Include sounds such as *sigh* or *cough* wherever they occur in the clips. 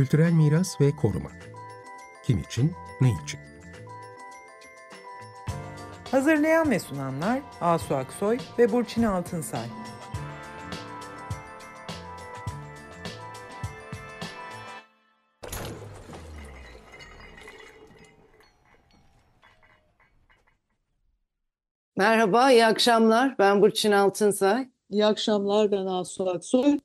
Kültürel miras ve koruma. Kim için, ne için? Hazırlayan ve sunanlar Asu Aksoy ve Burçin Altınsay. Merhaba, iyi akşamlar. Ben Burçin Altınsay. İyi akşamlar, ben Asu Aksoy.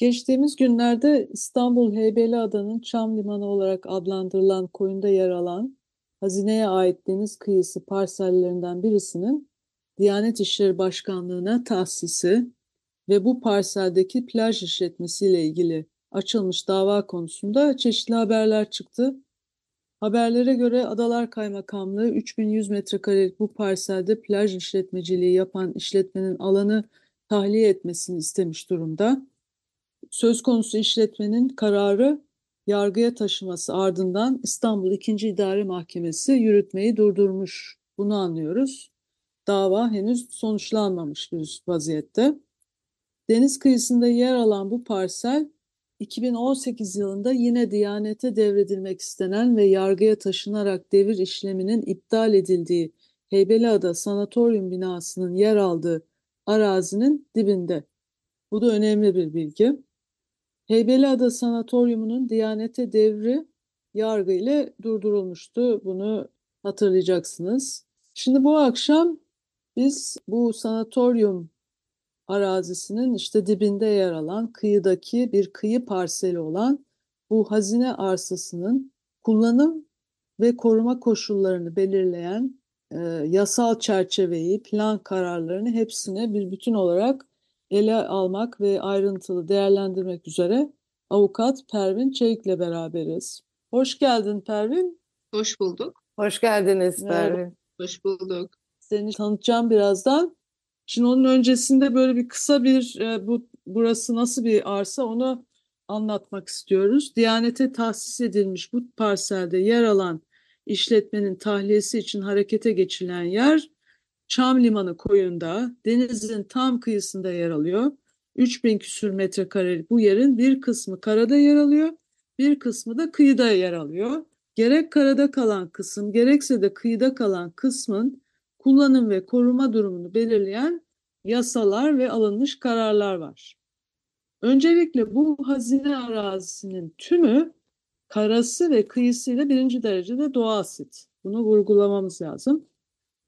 Geçtiğimiz günlerde İstanbul Heybeliada'nın Çam Limanı olarak adlandırılan koyunda yer alan hazineye ait deniz kıyısı parsellerinden birisinin Diyanet İşleri Başkanlığı'na tahsisi ve bu parseldeki plaj işletmesiyle ilgili açılmış dava konusunda çeşitli haberler çıktı. Haberlere göre Adalar Kaymakamlığı 3100 metrekarelik bu parselde plaj işletmeciliği yapan işletmenin alanı tahliye etmesini istemiş durumda. Söz konusu işletmenin kararı yargıya taşıması ardından İstanbul 2. İdare Mahkemesi yürütmeyi durdurmuş. Bunu anlıyoruz. Dava henüz sonuçlanmamış bir vaziyette. Deniz kıyısında yer alan bu parsel 2018 yılında yine Diyanet'e devredilmek istenen ve yargıya taşınarak devir işleminin iptal edildiği Heybeliada Sanatoryum binasının yer aldığı arazinin dibinde. Bu da önemli bir bilgi. Heybeliada Sanatoryumu'nun Diyanet'e devri yargı ile durdurulmuştu. Bunu hatırlayacaksınız. Şimdi bu akşam biz bu sanatoryum arazisinin işte dibinde yer alan kıyıdaki bir kıyı parseli olan bu hazine arsasının kullanım ve koruma koşullarını belirleyen e, yasal çerçeveyi, plan kararlarını hepsine bir bütün olarak ele almak ve ayrıntılı değerlendirmek üzere avukat Pervin Çelik'le beraberiz. Hoş geldin Pervin. Hoş bulduk. Hoş geldiniz Merhaba. Pervin. Hoş bulduk. Seni tanıtacağım birazdan. Şimdi onun öncesinde böyle bir kısa bir e, bu burası nasıl bir arsa onu anlatmak istiyoruz. Diyanete tahsis edilmiş bu parselde yer alan işletmenin tahliyesi için harekete geçilen yer Çam Limanı koyunda denizin tam kıyısında yer alıyor. 3000 küsür metrekarelik bu yerin bir kısmı karada yer alıyor, bir kısmı da kıyıda yer alıyor. Gerek karada kalan kısım gerekse de kıyıda kalan kısmın kullanım ve koruma durumunu belirleyen yasalar ve alınmış kararlar var. Öncelikle bu hazine arazisinin tümü karası ve kıyısıyla birinci derecede doğa asit. Bunu vurgulamamız lazım.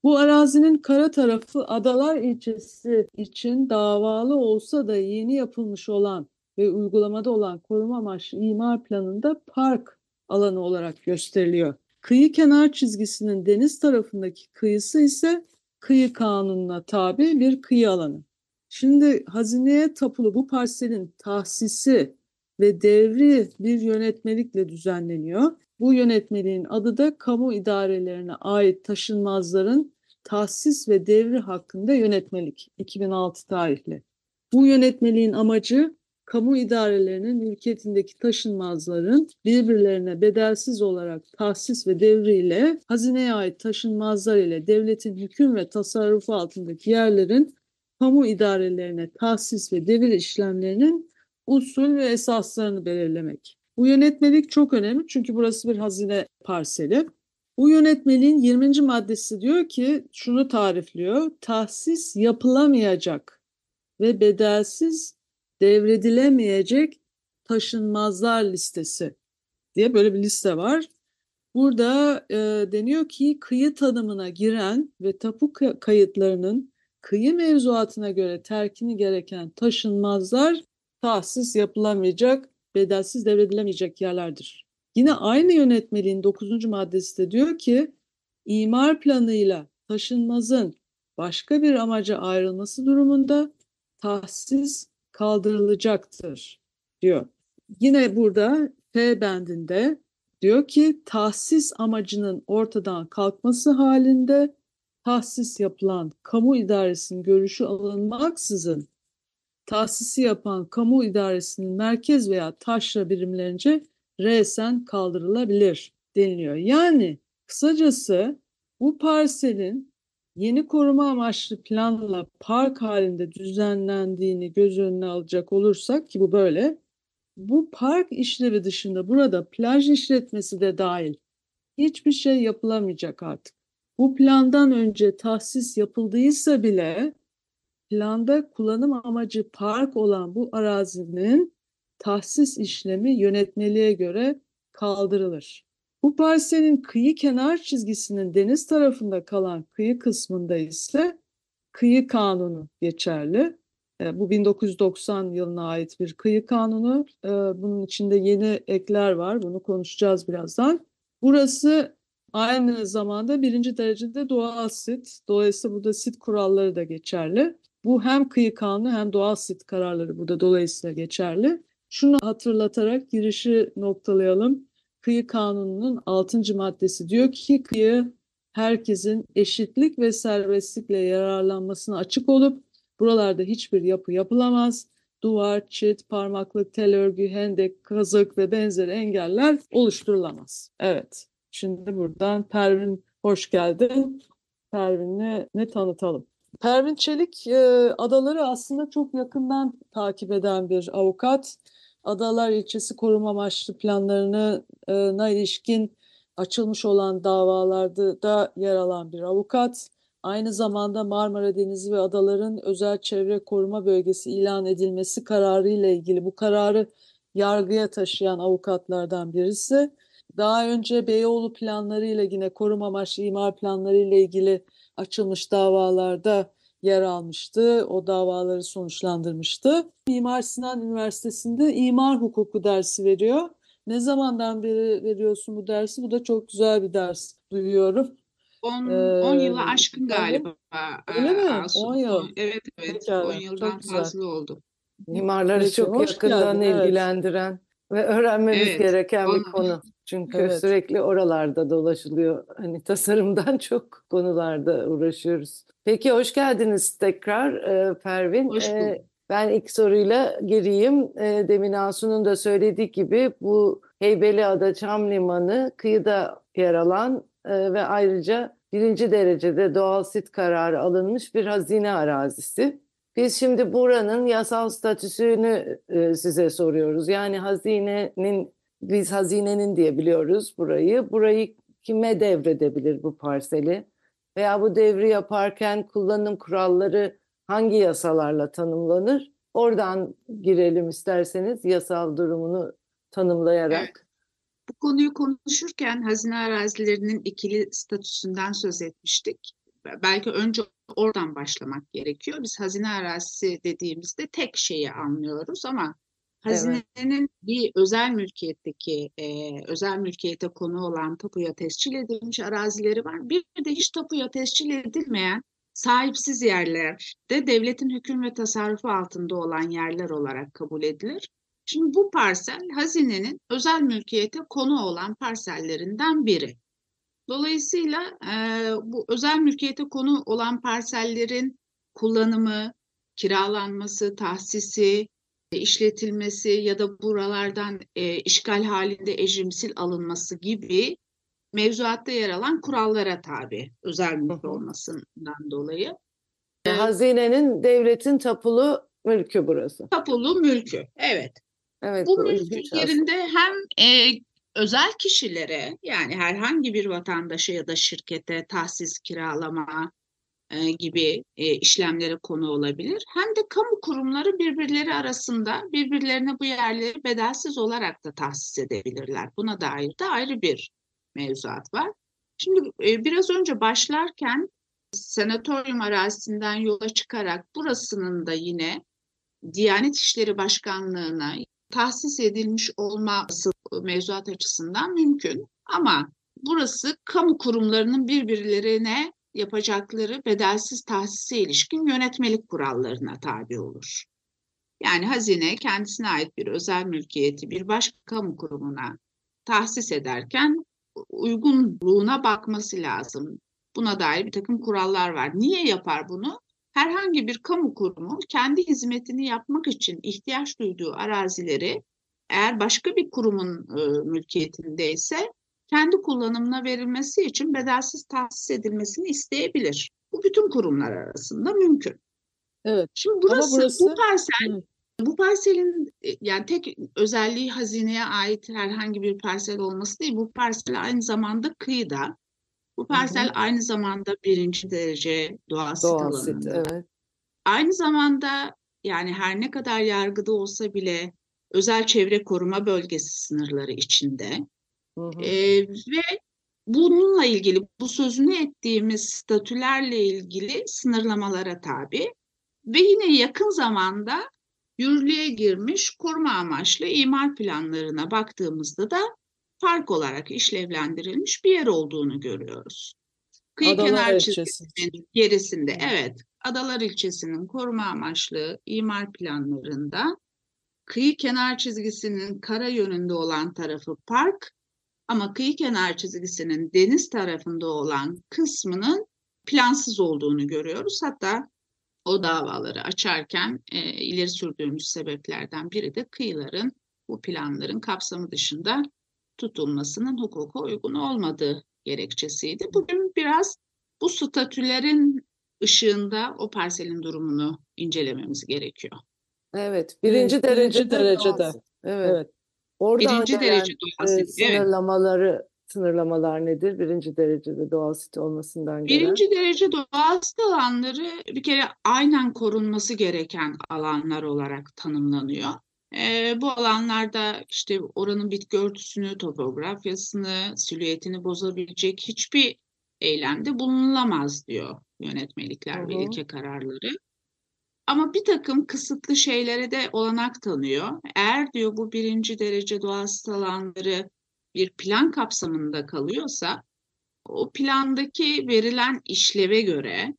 Bu arazinin kara tarafı Adalar ilçesi için davalı olsa da yeni yapılmış olan ve uygulamada olan koruma amaçlı imar planında park alanı olarak gösteriliyor. Kıyı kenar çizgisinin deniz tarafındaki kıyısı ise kıyı kanununa tabi bir kıyı alanı. Şimdi hazineye tapulu bu parselin tahsisi ve devri bir yönetmelikle düzenleniyor. Bu yönetmeliğin adı da kamu idarelerine ait taşınmazların tahsis ve devri hakkında yönetmelik 2006 tarihli. Bu yönetmeliğin amacı kamu idarelerinin mülkiyetindeki taşınmazların birbirlerine bedelsiz olarak tahsis ve devriyle hazineye ait taşınmazlar ile devletin hüküm ve tasarrufu altındaki yerlerin kamu idarelerine tahsis ve devir işlemlerinin usul ve esaslarını belirlemek. Bu yönetmelik çok önemli çünkü burası bir hazine parseli. Bu yönetmeliğin 20. maddesi diyor ki şunu tarifliyor. Tahsis yapılamayacak ve bedelsiz devredilemeyecek taşınmazlar listesi diye böyle bir liste var. Burada e, deniyor ki kıyı tanımına giren ve tapu kayıtlarının kıyı mevzuatına göre terkini gereken taşınmazlar tahsis yapılamayacak, bedelsiz devredilemeyecek yerlerdir. Yine aynı yönetmeliğin 9. maddesi de diyor ki imar planıyla taşınmazın başka bir amaca ayrılması durumunda tahsis kaldırılacaktır diyor. Yine burada F bendinde diyor ki tahsis amacının ortadan kalkması halinde tahsis yapılan kamu idaresinin görüşü alınmaksızın tahsisi yapan kamu idaresinin merkez veya taşra birimlerince resen kaldırılabilir deniliyor. Yani kısacası bu parselin yeni koruma amaçlı planla park halinde düzenlendiğini göz önüne alacak olursak ki bu böyle bu park işlevi dışında burada plaj işletmesi de dahil hiçbir şey yapılamayacak artık. Bu plandan önce tahsis yapıldıysa bile planda kullanım amacı park olan bu arazinin tahsis işlemi yönetmeliğe göre kaldırılır. Bu parselin kıyı kenar çizgisinin deniz tarafında kalan kıyı kısmında ise kıyı kanunu geçerli. E, Bu 1990 yılına ait bir kıyı kanunu. E, Bunun içinde yeni ekler var. Bunu konuşacağız birazdan. Burası aynı zamanda birinci derecede doğal sit. Dolayısıyla burada sit kuralları da geçerli. Bu hem kıyı kanunu hem doğal sit kararları burada dolayısıyla geçerli. Şunu hatırlatarak girişi noktalayalım. Kıyı kanununun 6. maddesi diyor ki kıyı herkesin eşitlik ve serbestlikle yararlanmasına açık olup buralarda hiçbir yapı yapılamaz. Duvar, çit, parmaklık, tel örgü, hendek, kazık ve benzeri engeller oluşturulamaz. Evet. Şimdi buradan Pervin hoş geldin. Pervin'i ne tanıtalım? Pervin Çelik e, adaları aslında çok yakından takip eden bir avukat. Adalar ilçesi koruma amaçlı planlarına ilişkin açılmış olan davalarda da yer alan bir avukat. Aynı zamanda Marmara Denizi ve adaların özel çevre koruma bölgesi ilan edilmesi kararı ile ilgili bu kararı yargıya taşıyan avukatlardan birisi. Daha önce Beyoğlu planları ile yine koruma amaçlı imar planları ile ilgili açılmış davalarda yer almıştı. O davaları sonuçlandırmıştı. Mimar Sinan Üniversitesi'nde imar hukuku dersi veriyor. Ne zamandan beri veriyorsun bu dersi? Bu da çok güzel bir ders duyuyorum. 10 Ee, 10 yılı aşkın öyle galiba. Öyle Ee, mi? Asu. 10 yıl. Evet evet Pekala, 10 çok yıldan fazla oldu. Mimarları Peki, çok yakından geldin, evet. Ve öğrenmemiz Evet, gereken bir onu- konu. Çünkü Evet. sürekli oralarda dolaşılıyor. Hani tasarımdan *laughs* çok konularda uğraşıyoruz. Peki hoş geldiniz tekrar e, Pervin. Hoş E, bulduk. ben ilk soruyla gireyim. E, demin Asu'nun da söylediği gibi bu Heybeliada Çam Limanı kıyıda yer alan e, ve ayrıca birinci derecede doğal sit kararı alınmış bir hazine arazisi. Biz şimdi buranın yasal statüsünü e, size soruyoruz. Yani hazinenin, biz hazinenin diye biliyoruz burayı. Burayı kime devredebilir bu parseli? Veya bu devri yaparken kullanım kuralları hangi yasalarla tanımlanır? Oradan girelim isterseniz yasal durumunu tanımlayarak. Bu konuyu konuşurken hazine arazilerinin ikili statüsünden söz etmiştik. Belki önce oradan başlamak gerekiyor. Biz hazine arazisi dediğimizde tek şeyi anlıyoruz ama Evet. hazinenin bir özel mülkiyetteki, e, özel mülkiyete konu olan tapuya tescil edilmiş arazileri var. Bir de hiç tapuya tescil edilmeyen sahipsiz yerler de devletin hüküm ve tasarrufu altında olan yerler olarak kabul edilir. Şimdi bu parsel hazinenin özel mülkiyete konu olan parsellerinden biri. Dolayısıyla eee, bu özel mülkiyete konu olan parsellerin kullanımı, kiralanması, tahsisi, e, işletilmesi ya da buralardan e, işgal halinde ecrimsil alınması gibi mevzuatta yer alan kurallara tabi özel mülk olmasından dolayı. E, Hazinenin devletin tapulu mülkü burası. Tapulu mülkü, evet. Evet, Bu mülkün yerinde hem e, özel kişilere yani herhangi bir vatandaşa ya da şirkete tahsis kiralama e, gibi e, işlemlere konu olabilir. Hem de kamu kurumları birbirleri arasında birbirlerine bu yerleri bedelsiz olarak da tahsis edebilirler. Buna dair de ayrı bir mevzuat var. Şimdi e, biraz önce başlarken senatoryum arazisinden yola çıkarak burasının da yine Diyanet İşleri Başkanlığı'na tahsis edilmiş olması mevzuat açısından mümkün. Ama burası kamu kurumlarının birbirlerine yapacakları bedelsiz tahsise ilişkin yönetmelik kurallarına tabi olur. Yani hazine kendisine ait bir özel mülkiyeti bir başka kamu kurumuna tahsis ederken uygunluğuna bakması lazım. Buna dair bir takım kurallar var. Niye yapar bunu? Herhangi bir kamu kurumu kendi hizmetini yapmak için ihtiyaç duyduğu arazileri eğer başka bir kurumun e, mülkiyetindeyse kendi kullanımına verilmesi için bedelsiz tahsis edilmesini isteyebilir. Bu bütün kurumlar arasında mümkün. Evet. Şimdi burası, burası- bu parsel Hı. Bu parselin e, yani tek özelliği hazineye ait herhangi bir parsel olması değil. Bu parsel aynı zamanda kıyıda. Bu parsel aynı zamanda birinci derece doğa sit Doğal sit, alanında. evet. Aynı zamanda yani her ne kadar yargıda olsa bile özel çevre koruma bölgesi sınırları içinde. Hı hı. Ee, ve bununla ilgili bu sözünü ettiğimiz statülerle ilgili sınırlamalara tabi ve yine yakın zamanda yürürlüğe girmiş koruma amaçlı imar planlarına baktığımızda da park olarak işlevlendirilmiş bir yer olduğunu görüyoruz. Kıyı Adalar kenar çizgisinin gerisinde evet Adalar ilçesinin koruma amaçlı imar planlarında kıyı kenar çizgisinin kara yönünde olan tarafı park ama kıyı kenar çizgisinin deniz tarafında olan kısmının plansız olduğunu görüyoruz. Hatta o davaları açarken e, ileri sürdüğümüz sebeplerden biri de kıyıların bu planların kapsamı dışında tutulmasının hukuka uygun olmadığı gerekçesiydi. Bugün biraz bu statülerin ışığında o parselin durumunu incelememiz gerekiyor. Evet, birinci Evet, derecede. birinci derecede. sit. Evet. Evet. Oradan Birinci derece doğal e, sit, evet. sınırlamaları, sınırlamalar nedir? Birinci derecede doğal sit olmasından gelen. Birinci derece doğal sit alanları bir kere aynen korunması gereken alanlar olarak tanımlanıyor. Ee, bu alanlarda işte oranın bitki örtüsünü, topografyasını, silüetini bozabilecek hiçbir eylemde bulunulamaz diyor yönetmelikler ve Hı hı. ilke kararları. Ama bir takım kısıtlı şeylere de olanak tanıyor. Eğer diyor bu birinci derece doğal sit alanları bir plan kapsamında kalıyorsa o plandaki verilen işleve göre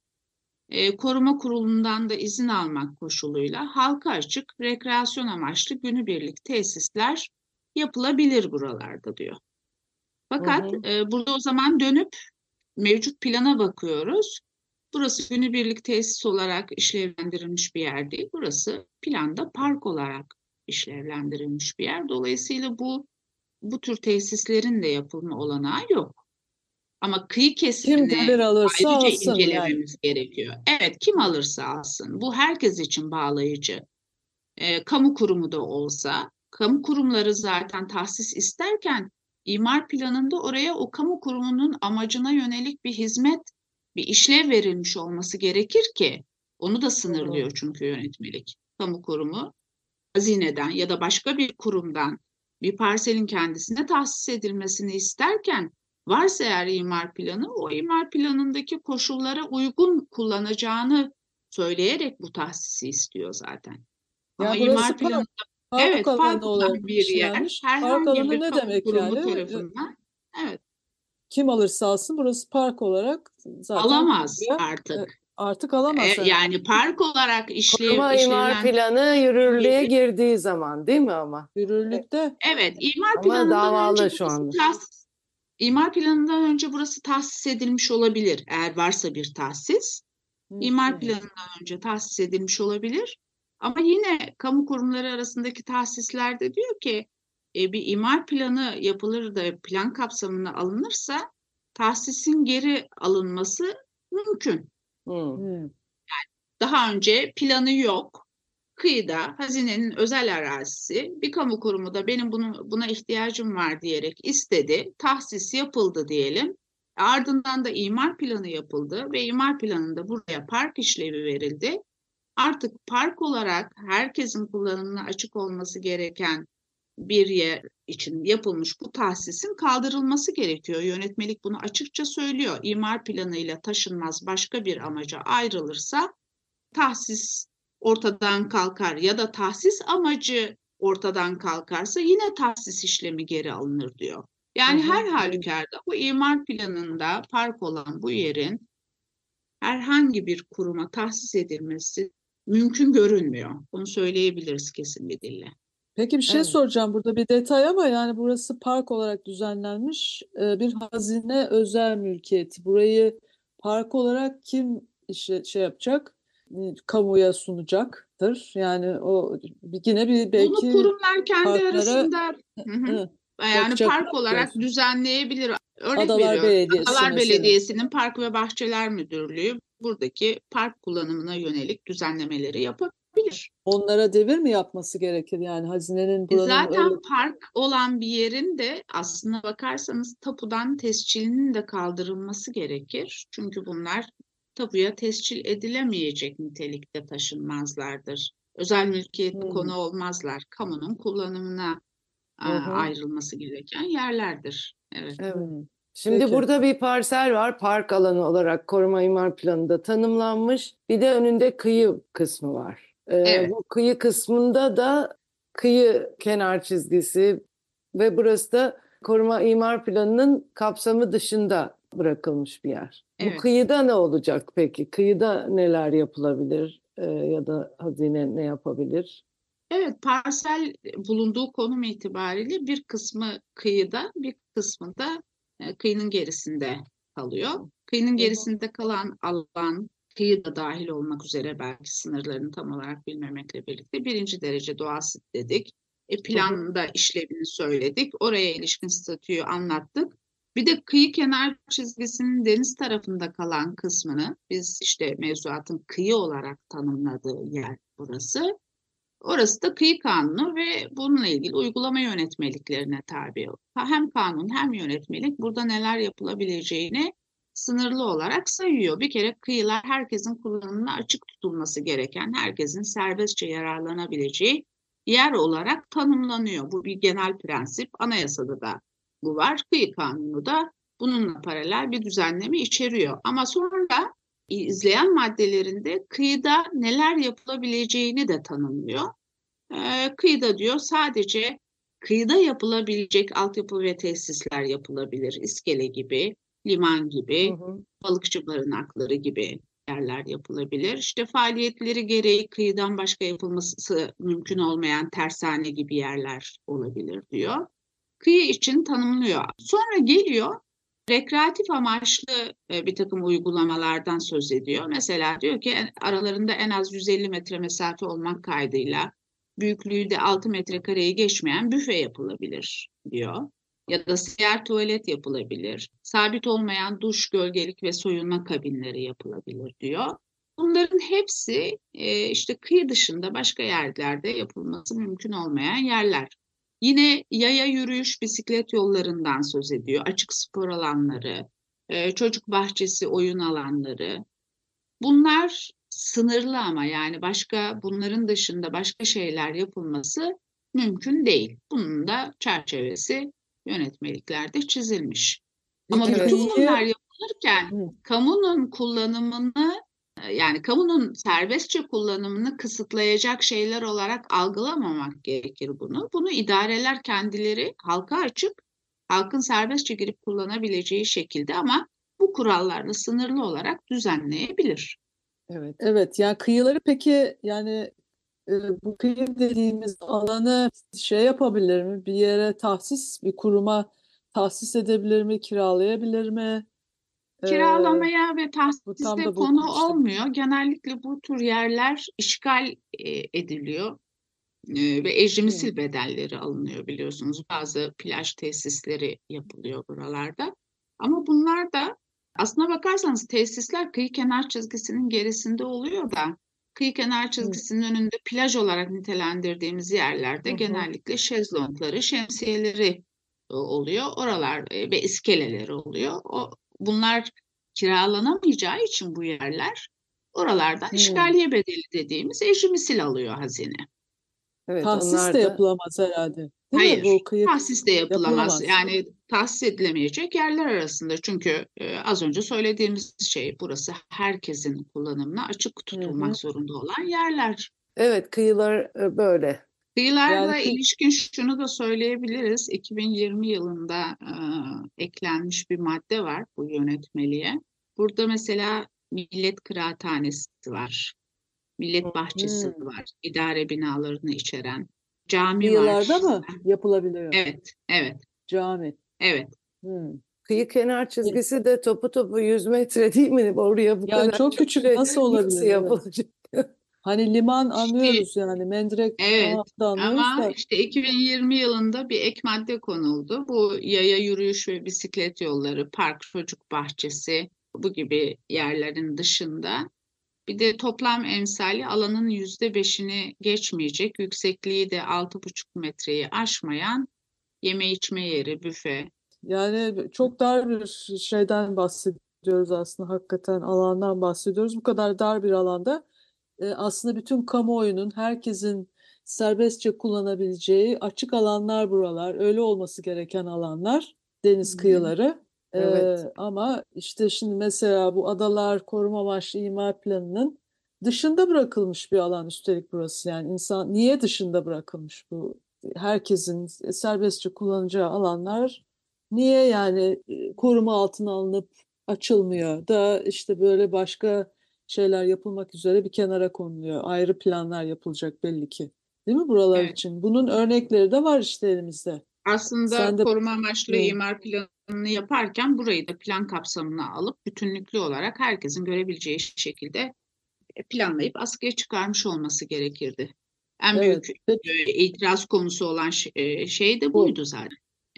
e, koruma kurulundan da izin almak koşuluyla halka açık rekreasyon amaçlı günübirlik tesisler yapılabilir buralarda diyor. Fakat Hı e, burada o zaman dönüp mevcut plana bakıyoruz. Burası günübirlik tesis olarak işlevlendirilmiş bir yer değil. Burası planda park olarak işlevlendirilmiş bir yer. Dolayısıyla bu bu tür tesislerin de yapılma olanağı yok. Ama kıyı kesimini ayrıca alsın yani. incelememiz gerekiyor. Evet, kim alırsa alsın. Bu herkes için bağlayıcı. Ee, kamu kurumu da olsa, kamu kurumları zaten tahsis isterken imar planında oraya o kamu kurumunun amacına yönelik bir hizmet, bir işlev verilmiş olması gerekir ki onu da sınırlıyor çünkü yönetmelik. Kamu kurumu hazineden ya da başka bir kurumdan bir parselin kendisine tahsis edilmesini isterken varsa eğer imar planı o imar planındaki koşullara uygun kullanacağını söyleyerek bu tahsisi istiyor zaten. Ama Yani burası imar park- planında Park evet park olan bir yer. Park herhangi alanı bir ne demek kurumu yani? tarafından evet Kim alırsa alsın burası park olarak zaten alamaz buraya artık. artık alamaz. E, yani park olarak işlev, Koruma imar işlevlen planı yürürlüğe girdiği zaman değil mi ama? Yürürlükte Evet, imar Ama planından davalı önce şu anda. tahsis, imar planından önce burası tahsis edilmiş olabilir. Eğer varsa bir tahsis, imar planından önce tahsis edilmiş olabilir. Ama yine kamu kurumları arasındaki tahsislerde diyor ki e, bir imar planı yapılır da plan kapsamına alınırsa tahsisin geri alınması mümkün. Hı. Hı. Daha önce planı yok. Kıyıda hazinenin özel arazisi bir kamu kurumu da benim bunu, buna ihtiyacım var diyerek istedi. Tahsis yapıldı diyelim. Ardından da imar planı yapıldı ve imar planında buraya park işlevi verildi. Artık park olarak herkesin kullanımına açık olması gereken bir yer için yapılmış bu tahsisin kaldırılması gerekiyor. Yönetmelik bunu açıkça söylüyor. İmar planıyla taşınmaz başka bir amaca ayrılırsa tahsis ortadan kalkar ya da tahsis amacı ortadan kalkarsa yine tahsis işlemi geri alınır diyor. Yani Hı hı, her halükarda bu imar planında park olan bu yerin herhangi bir kuruma tahsis edilmesi mümkün görünmüyor. Bunu söyleyebiliriz kesin bir dille. Peki bir şey Evet. soracağım burada bir detay ama yani burası park olarak düzenlenmiş e, bir hazine özel mülkiyeti. Burayı park olarak kim işte şey yapacak? E, Kamuya sunacaktır. Yani o yine bir Bunu belki kurumlar kendi parklara- arasında hı hı, Hı, yani park olarak diyorsun. düzenleyebilir. Örnek Adalar veriyorum. Belediyesi Adalar mesela. Belediyesi'nin Park ve Bahçeler Müdürlüğü buradaki park kullanımına yönelik düzenlemeleri yapabilir. Onlara devir mi yapması gerekir yani hazinenin E buranın Zaten öyle park olan bir yerin de aslına bakarsanız tapudan tescilinin de kaldırılması gerekir. Çünkü bunlar tapuya tescil edilemeyecek nitelikte taşınmazlardır. Özel mülkiyetli Hmm. konu olmazlar. Kamunun kullanımına hı. ayrılması gereken yerlerdir. Evet. Evet. Hmm. Şimdi Peki. burada bir parsel var. Park alanı olarak koruma imar planında tanımlanmış. Bir de önünde kıyı kısmı var. Ee, Evet. Bu kıyı kısmında da kıyı kenar çizgisi ve burası da koruma imar planının kapsamı dışında bırakılmış bir yer. Bu Evet. kıyıda ne olacak peki? Kıyıda neler yapılabilir Ee, ya da hazine ne yapabilir? Evet, parsel bulunduğu konum itibariyle bir kısmı kıyıda, bir kısmı da e, kıyının gerisinde kalıyor. Kıyının gerisinde kalan alan, kıyı da dahil olmak üzere belki sınırlarını tam olarak bilmemekle birlikte birinci derece doğal sit dedik. E, planda işlevini söyledik. Oraya ilişkin statüyü anlattık. Bir de kıyı kenar çizgisinin deniz tarafında kalan kısmını biz işte mevzuatın kıyı olarak tanımladığı yer burası. Orası da kıyı kanunu ve bununla ilgili uygulama yönetmeliklerine tabi. Hem kanun hem yönetmelik burada neler yapılabileceğini sınırlı olarak sayıyor. Bir kere kıyılar herkesin kullanımına açık tutulması gereken, herkesin serbestçe yararlanabileceği yer olarak tanımlanıyor. Bu bir genel prensip. Anayasada da bu var. Kıyı kanunu da bununla paralel bir düzenleme içeriyor. Ama sonra izleyen maddelerinde kıyıda neler yapılabileceğini de tanımlıyor. Ee, kıyıda diyor sadece kıyıda yapılabilecek altyapı ve tesisler yapılabilir. İskele gibi, liman gibi, Hı hı. balıkçı barınakları gibi yerler yapılabilir. İşte faaliyetleri gereği kıyıdan başka yapılması mümkün olmayan tersane gibi yerler olabilir diyor. Kıyı için tanımlıyor. Sonra geliyor rekreatif amaçlı e, bir takım uygulamalardan söz ediyor. Mesela diyor ki aralarında en az 150 metre mesafe olmak kaydıyla büyüklüğü de 6 metrekareyi geçmeyen büfe yapılabilir diyor. Ya da seyahat tuvalet yapılabilir. Sabit olmayan duş, gölgelik ve soyunma kabinleri yapılabilir diyor. Bunların hepsi e, işte kıyı dışında başka yerlerde yapılması mümkün olmayan yerler. Yine yaya yürüyüş, bisiklet yollarından söz ediyor. Açık spor alanları, e, çocuk bahçesi, oyun alanları. Bunlar sınırlı ama yani başka bunların dışında başka şeyler yapılması mümkün değil. Bunun da çerçevesi yönetmeliklerde çizilmiş. Ama bütün bunlar yapılırken kamunun kullanımını yani kamunun serbestçe kullanımını kısıtlayacak şeyler olarak algılamamak gerekir bunu. Bunu idareler kendileri halka açık, halkın serbestçe girip kullanabileceği şekilde ama bu kurallarla sınırlı olarak düzenleyebilir. Evet. Evet yani kıyıları peki yani e, bu kıyı dediğimiz alanı şey yapabilir mi? Bir yere tahsis, bir kuruma tahsis edebilir mi? Kiralayabilir mi? Ee, Kiralamaya ve bu tam tahsiste konu işte. olmuyor. Genellikle bu tür yerler işgal ediliyor ve ecrimsil bedelleri alınıyor biliyorsunuz. Bazı plaj tesisleri yapılıyor buralarda. Ama bunlar da aslına bakarsanız tesisler kıyı kenar çizgisinin gerisinde oluyor da kıyı kenar çizgisinin önünde plaj olarak nitelendirdiğimiz yerlerde hı. genellikle şezlongları, şemsiyeleri oluyor. Oralar ve iskeleleri oluyor. O, bunlar kiralanamayacağı için bu yerler oralardan Hmm. işgaliye bedeli dediğimiz ecrimsil alıyor hazine. Evet, tahsis de yapılamaz herhalde. Değil Hayır, mi? Bu kıyı tahsis de yapılamaz. yapılamaz. Yani tahsis edilemeyecek yerler arasında. Çünkü e, az önce söylediğimiz şey burası herkesin kullanımına açık tutulmak hı. zorunda olan yerler. evet kıyılar e, böyle. Kıyılarla Yani kıy- ilişkin şunu da söyleyebiliriz. 2020 yılında e, eklenmiş bir madde var bu yönetmeliğe. Burada mesela millet kıraathanesi var. Millet bahçesi Hmm. var. idare binalarını içeren. Cami kıyılarda var. mı yapılabiliyor? Evet, evet, Cami. evet. Hmm. Kıyı kenar çizgisi de topu topu 100 metre değil mi? Oraya bu Yani kadar çok küçük, şey nasıl olabilir? Nasıl yapılacak? Hani liman anlıyoruz yani. Mendirek Evet, anlıyoruz Ama da. işte 2020 yılında bir ek madde konuldu. Bu yaya yürüyüş ve bisiklet yolları, park, çocuk bahçesi bu gibi yerlerin dışında Bir de toplam emsali alanın yüzde beşini geçmeyecek, yüksekliği de altı buçuk metreyi aşmayan yeme içme yeri, büfe. Yani çok dar bir şeyden bahsediyoruz aslında hakikaten alandan bahsediyoruz. Bu kadar dar bir alanda aslında bütün kamuoyunun, herkesin serbestçe kullanabileceği açık alanlar buralar. Öyle olması gereken alanlar, deniz kıyıları. Evet. ama işte şimdi mesela bu adalar koruma amaçlı imar planının dışında bırakılmış bir alan üstelik burası. Yani insan niye dışında bırakılmış bu? Herkesin serbestçe kullanacağı alanlar Niye yani koruma altına alınıp açılmıyor da işte böyle başka şeyler yapılmak üzere bir kenara konuluyor. Ayrı planlar yapılacak belli ki. Değil mi buralar Evet. için? Bunun örnekleri de var işte elimizde. Aslında Sen de- koruma amaçlı Hı. imar planını yaparken burayı da plan kapsamına alıp bütünlüklü olarak herkesin görebileceği şekilde e, planlayıp askıya çıkarmış olması gerekirdi. En Evet. büyük Peki, e, itiraz konusu olan e, şey de Bu. buydu zaten.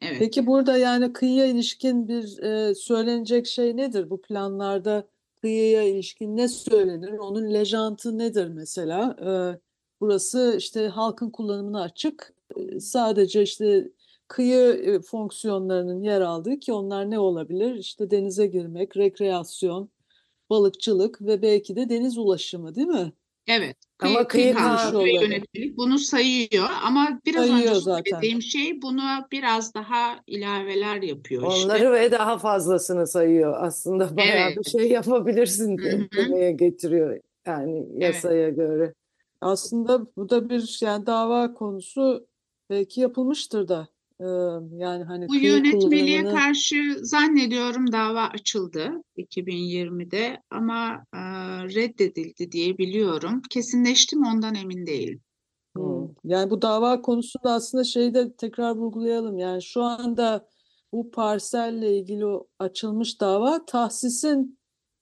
Evet. peki burada yani kıyıya ilişkin bir e, söylenecek şey nedir? Bu planlarda kıyıya ilişkin ne söylenir? Onun lejantı nedir mesela? E, burası işte halkın kullanımına açık. E, sadece işte kıyı e, fonksiyonlarının yer aldığı ki onlar ne olabilir? İşte denize girmek, rekreasyon, balıkçılık ve belki de deniz ulaşımı değil mi? Evet. Ama Kıyı, kıyı kanunu yönetmelik bunu sayıyor ama biraz Sayıyor önce zaten. söylediğim şey buna biraz daha ilaveler yapıyor işte. Onları ve daha fazlasını sayıyor. Aslında *laughs* bayağı bir Evet. şey yapabilirsin Hı hı. *laughs* demeye getiriyor. Yani yasaya göre. Aslında bu da bir yani dava konusu belki yapılmıştır da. Yani hani Bu yönetmeliğe kullanımını karşı zannediyorum dava açıldı 2020'de ama e, reddedildi diye biliyorum. Kesinleşti mi ondan emin değilim. Hmm. Yani bu dava konusunda aslında şeyi de tekrar vurgulayalım. Yani şu anda bu parselle ilgili o açılmış dava tahsisin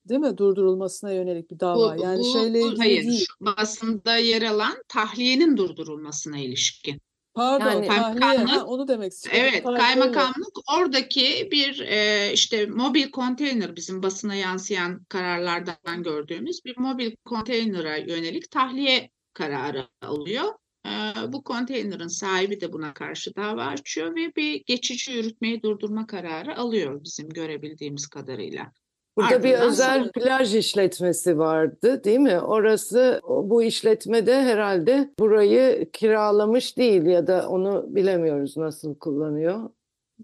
değil mi durdurulmasına yönelik bir Bu, dava. Yani bu- şeyle bu- ilgili hayır, değil. basında yer alan tahliyenin durdurulmasına ilişkin. Pardon, Yani- tahliye. Ha, Kaymakamlık- onu demek istedim. Evet, Pardon, kaymakamlık oradaki bir e, işte mobil konteyner bizim basına yansıyan kararlardan gördüğümüz bir mobil konteynera yönelik tahliye kararı alıyor. E, bu konteynerin sahibi de buna karşı dava açıyor ve bir geçici yürütmeyi durdurma kararı alıyor bizim görebildiğimiz kadarıyla. Burada bir Ardından özel sonra- plaj işletmesi vardı, değil mi? Orası bu işletmede herhalde burayı kiralamış değil ya da onu bilemiyoruz nasıl kullanıyor.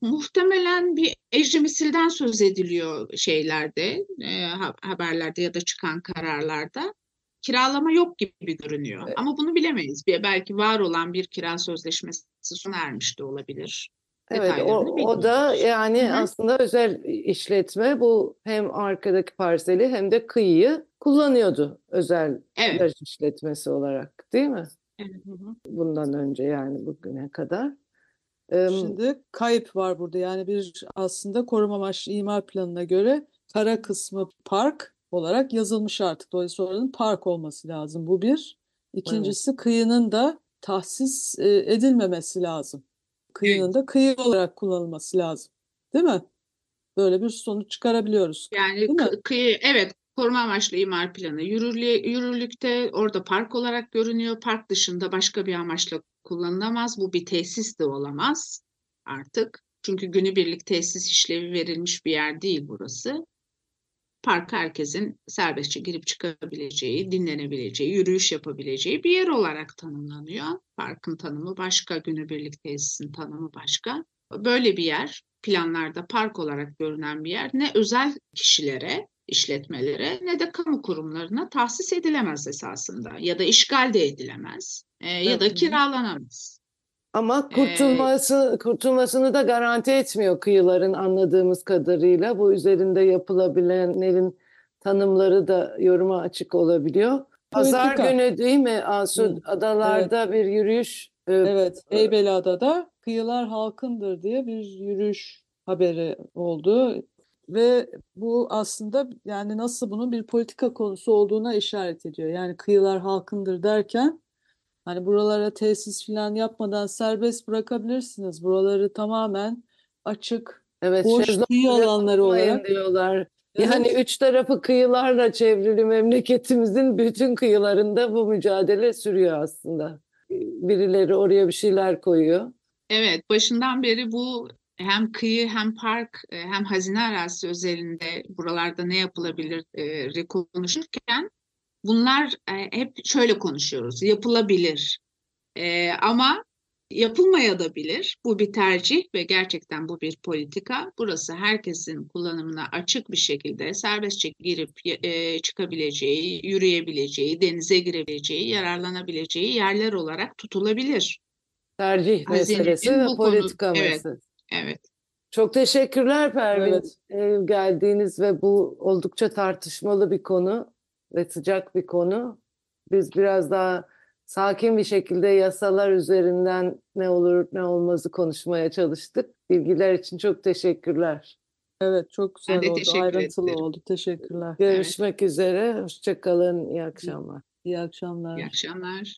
Muhtemelen bir ecri misilden söz ediliyor şeylerde, e, ha- haberlerde ya da çıkan kararlarda. Kiralama yok gibi görünüyor. Evet. Ama bunu bilemeyiz. Bir, belki var olan bir kira sözleşmesi sona ermiş de olabilir. Evet, o, o da yani Hı hı. aslında özel işletme bu hem arkadaki parseli hem de kıyıyı kullanıyordu özel Evet. işletmesi olarak, değil mi? Evet. Hı hı. Bundan önce yani bugüne kadar. Şimdi kayıp var burada. Yani bir aslında koruma amaçlı imar planına göre kara kısmı park olarak yazılmış artık. Dolayısıyla oranın park olması lazım. Bu bir. İkincisi kıyının da tahsis e, edilmemesi lazım. Kıyının da kıyı olarak kullanılması lazım. Değil mi? Böyle bir sonuç çıkarabiliyoruz. Yani kı- kıyı, evet koruma amaçlı imar planı yürürlüğe, yürürlükte orada park olarak görünüyor. Park dışında başka bir amaçla kullanılamaz. Bu bir tesis de olamaz artık. Çünkü günübirlik tesis işlevi verilmiş bir yer değil burası. Park herkesin serbestçe girip çıkabileceği, dinlenebileceği, yürüyüş yapabileceği bir yer olarak tanımlanıyor. Parkın tanımı başka, günübirlik tesisin tanımı başka. Böyle bir yer, planlarda park olarak görünen bir yer ne özel kişilere, işletmelere ne de kamu kurumlarına tahsis edilemez esasında ya da işgal de edilemez e, ya da kiralanamaz. Ama kurtulması kurtulmasını da garanti etmiyor kıyıların anladığımız kadarıyla. Bu üzerinde yapılabilenlerin tanımları da yoruma açık olabiliyor. Pazar Politika. günü değil mi Asu? Hı. Adalarda bir yürüyüş. e, Evet, Heybeliada'da kıyılar halkındır diye bir yürüyüş haberi oldu ve bu aslında yani nasıl bunun bir politika konusu olduğuna işaret ediyor. Yani kıyılar halkındır derken hani buralara tesis falan yapmadan serbest bırakabilirsiniz. Buraları tamamen açık, Evet, boş kıyı alanları olarak diyorlar. Yani Evet. üç tarafı kıyılarla çevrili memleketimizin bütün kıyılarında bu mücadele sürüyor aslında. Birileri oraya bir şeyler koyuyor. Evet, başından beri bu hem kıyı hem park e, hem hazine arazisi özelinde buralarda ne yapılabilir e, konuşurken bunlar e, hep şöyle konuşuyoruz. Yapılabilir. E, ama yapılmaya da bilir. Bu bir tercih ve gerçekten bu bir politika. Burası herkesin kullanımına açık bir şekilde serbestçe girip e, çıkabileceği, yürüyebileceği, denize girebileceği, yararlanabileceği yerler olarak tutulabilir. Tercih meselesi ve bu konu- politika evet. meselesi. Evet. Çok teşekkürler Pervin Evet. geldiğiniz ve bu oldukça tartışmalı bir konu ve sıcak bir konu. Biz biraz daha sakin bir şekilde yasalar üzerinden ne olur ne olmazı konuşmaya çalıştık. Bilgiler için çok teşekkürler. Evet çok güzel Ben de oldu. Ayrıntılı ederim. oldu. Teşekkürler. Görüşmek üzere. Hoşça kalın. İyi akşamlar. İyi akşamlar. İyi akşamlar.